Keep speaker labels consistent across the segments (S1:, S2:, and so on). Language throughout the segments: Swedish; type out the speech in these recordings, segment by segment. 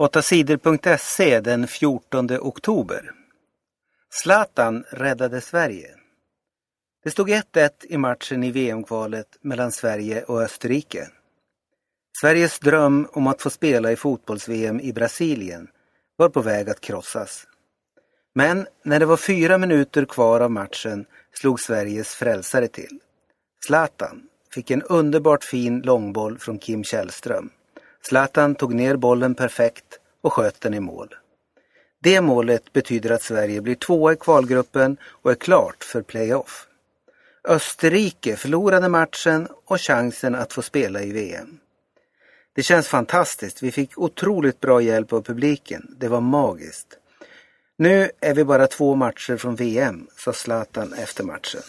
S1: 8sidor.se den 14 oktober. Zlatan räddade Sverige. Det stod 1-1 i matchen i VM-kvalet mellan Sverige och Österrike. Sveriges dröm om att få spela i fotbolls-VM i Brasilien var på väg att krossas. Men när det var fyra minuter kvar av matchen slog Sveriges frälsare till. Zlatan fick en underbart fin långboll från Kim Källström. Zlatan tog ner bollen perfekt och sköt den i mål. Det målet betyder att Sverige blir tvåa i kvalgruppen och är klart för playoff. Österrike förlorade matchen och chansen att få spela i VM. Det känns fantastiskt. Vi fick otroligt bra hjälp av publiken. Det var magiskt. Nu är vi bara två matcher från VM, sa Zlatan efter matchen.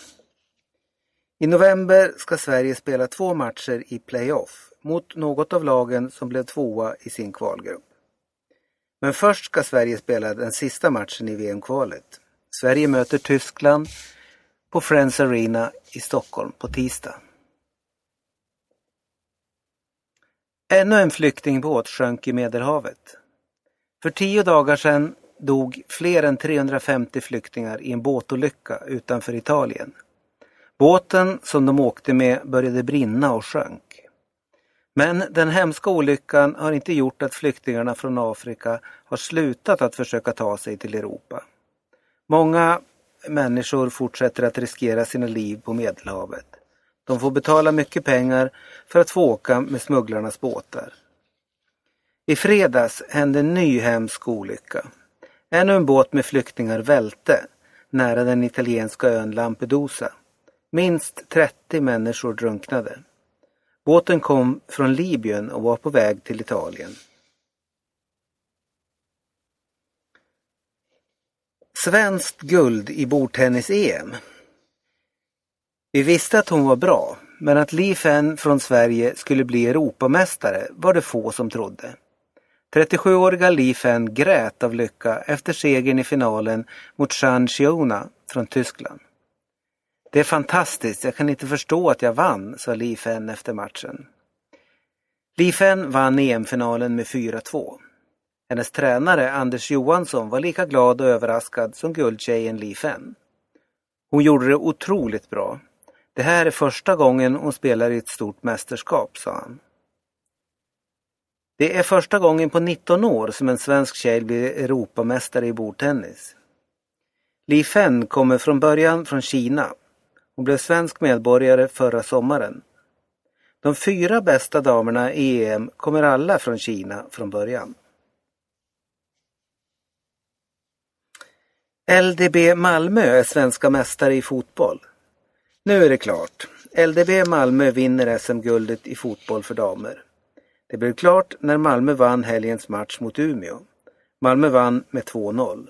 S1: I november ska Sverige spela två matcher i playoff mot något av lagen som blev tvåa i sin kvalgrupp. Men först ska Sverige spela den sista matchen i VM-kvalet. Sverige möter Tyskland på Friends Arena i Stockholm på tisdag. Ännu en flyktingbåt sjönk i Medelhavet. För tio dagar sedan dog fler än 350 flyktingar i en båtolycka utanför Italien. Båten som de åkte med började brinna och sjönk. Men den hemska olyckan har inte gjort att flyktingarna från Afrika har slutat att försöka ta sig till Europa. Många människor fortsätter att riskera sina liv på Medelhavet. De får betala mycket pengar för att få åka med smugglarnas båtar. I fredags hände en ny hemsk olycka. Ännu en båt med flyktingar välte nära den italienska ön Lampedusa. Minst 30 människor drunknade. Båten kom från Libyen och var på väg till Italien. Svenskt guld i bordtennis-EM. Vi visste att hon var bra, men att Li Fen från Sverige skulle bli Europamästare var det få som trodde. 37-åriga Li Fen grät av lycka efter segern i finalen mot Chan Chiona från Tyskland. Det är fantastiskt, jag kan inte förstå att jag vann, sa Li Fen efter matchen. Li Fen vann EM-finalen med 4-2. Hennes tränare Anders Johansson var lika glad och överraskad som guldtjejen Li Fen. Hon gjorde det otroligt bra. Det här är första gången hon spelar i ett stort mästerskap, sa han. Det är första gången på 19 år som en svensk tjej blir Europamästare i bordtennis. Li Fen kommer från början från Kina hon blev svensk medborgare förra sommaren. De fyra bästa damerna i EM kommer alla från Kina från början. LDB Malmö är svenska mästare i fotboll. Nu är det klart. LDB Malmö vinner SM-guldet i fotboll för damer. Det blev klart när Malmö vann helgens match mot Umeå. Malmö vann med 2-0.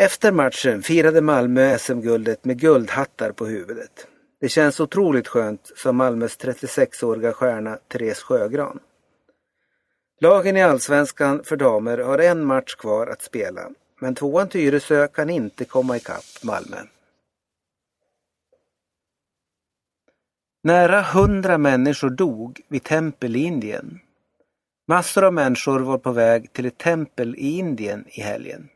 S1: Efter matchen firade Malmö SM-guldet med guldhattar på huvudet. Det känns otroligt skönt, sa Malmös 36-åriga stjärna Therese Sjögran. Lagen i Allsvenskan för damer har en match kvar att spela, men tvåan Tyresö kan inte komma ikapp Malmö. Nära hundra människor dog vid tempel i Indien. Massor av människor var på väg till ett tempel i Indien i helgen.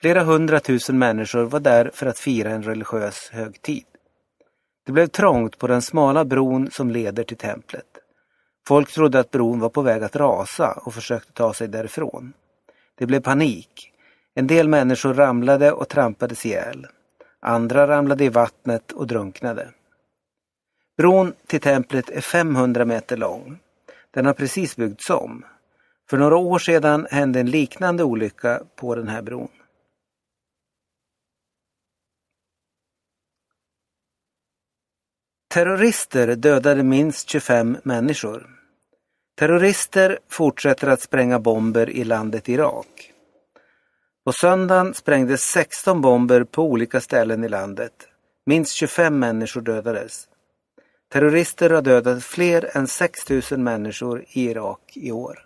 S1: Flera hundratusen människor var där för att fira en religiös högtid. Det blev trångt på den smala bron som leder till templet. Folk trodde att bron var på väg att rasa och försökte ta sig därifrån. Det blev panik. En del människor ramlade och trampades ihjäl. Andra ramlade i vattnet och drunknade. Bron till templet är 500 meter lång. Den har precis byggts om. För några år sedan hände en liknande olycka på den här bron. Terrorister dödade minst 25 människor. Terrorister fortsätter att spränga bomber i landet Irak. På söndagen sprängdes 16 bomber på olika ställen i landet. Minst 25 människor dödades. Terrorister har dödat fler än 6 000 människor i Irak i år.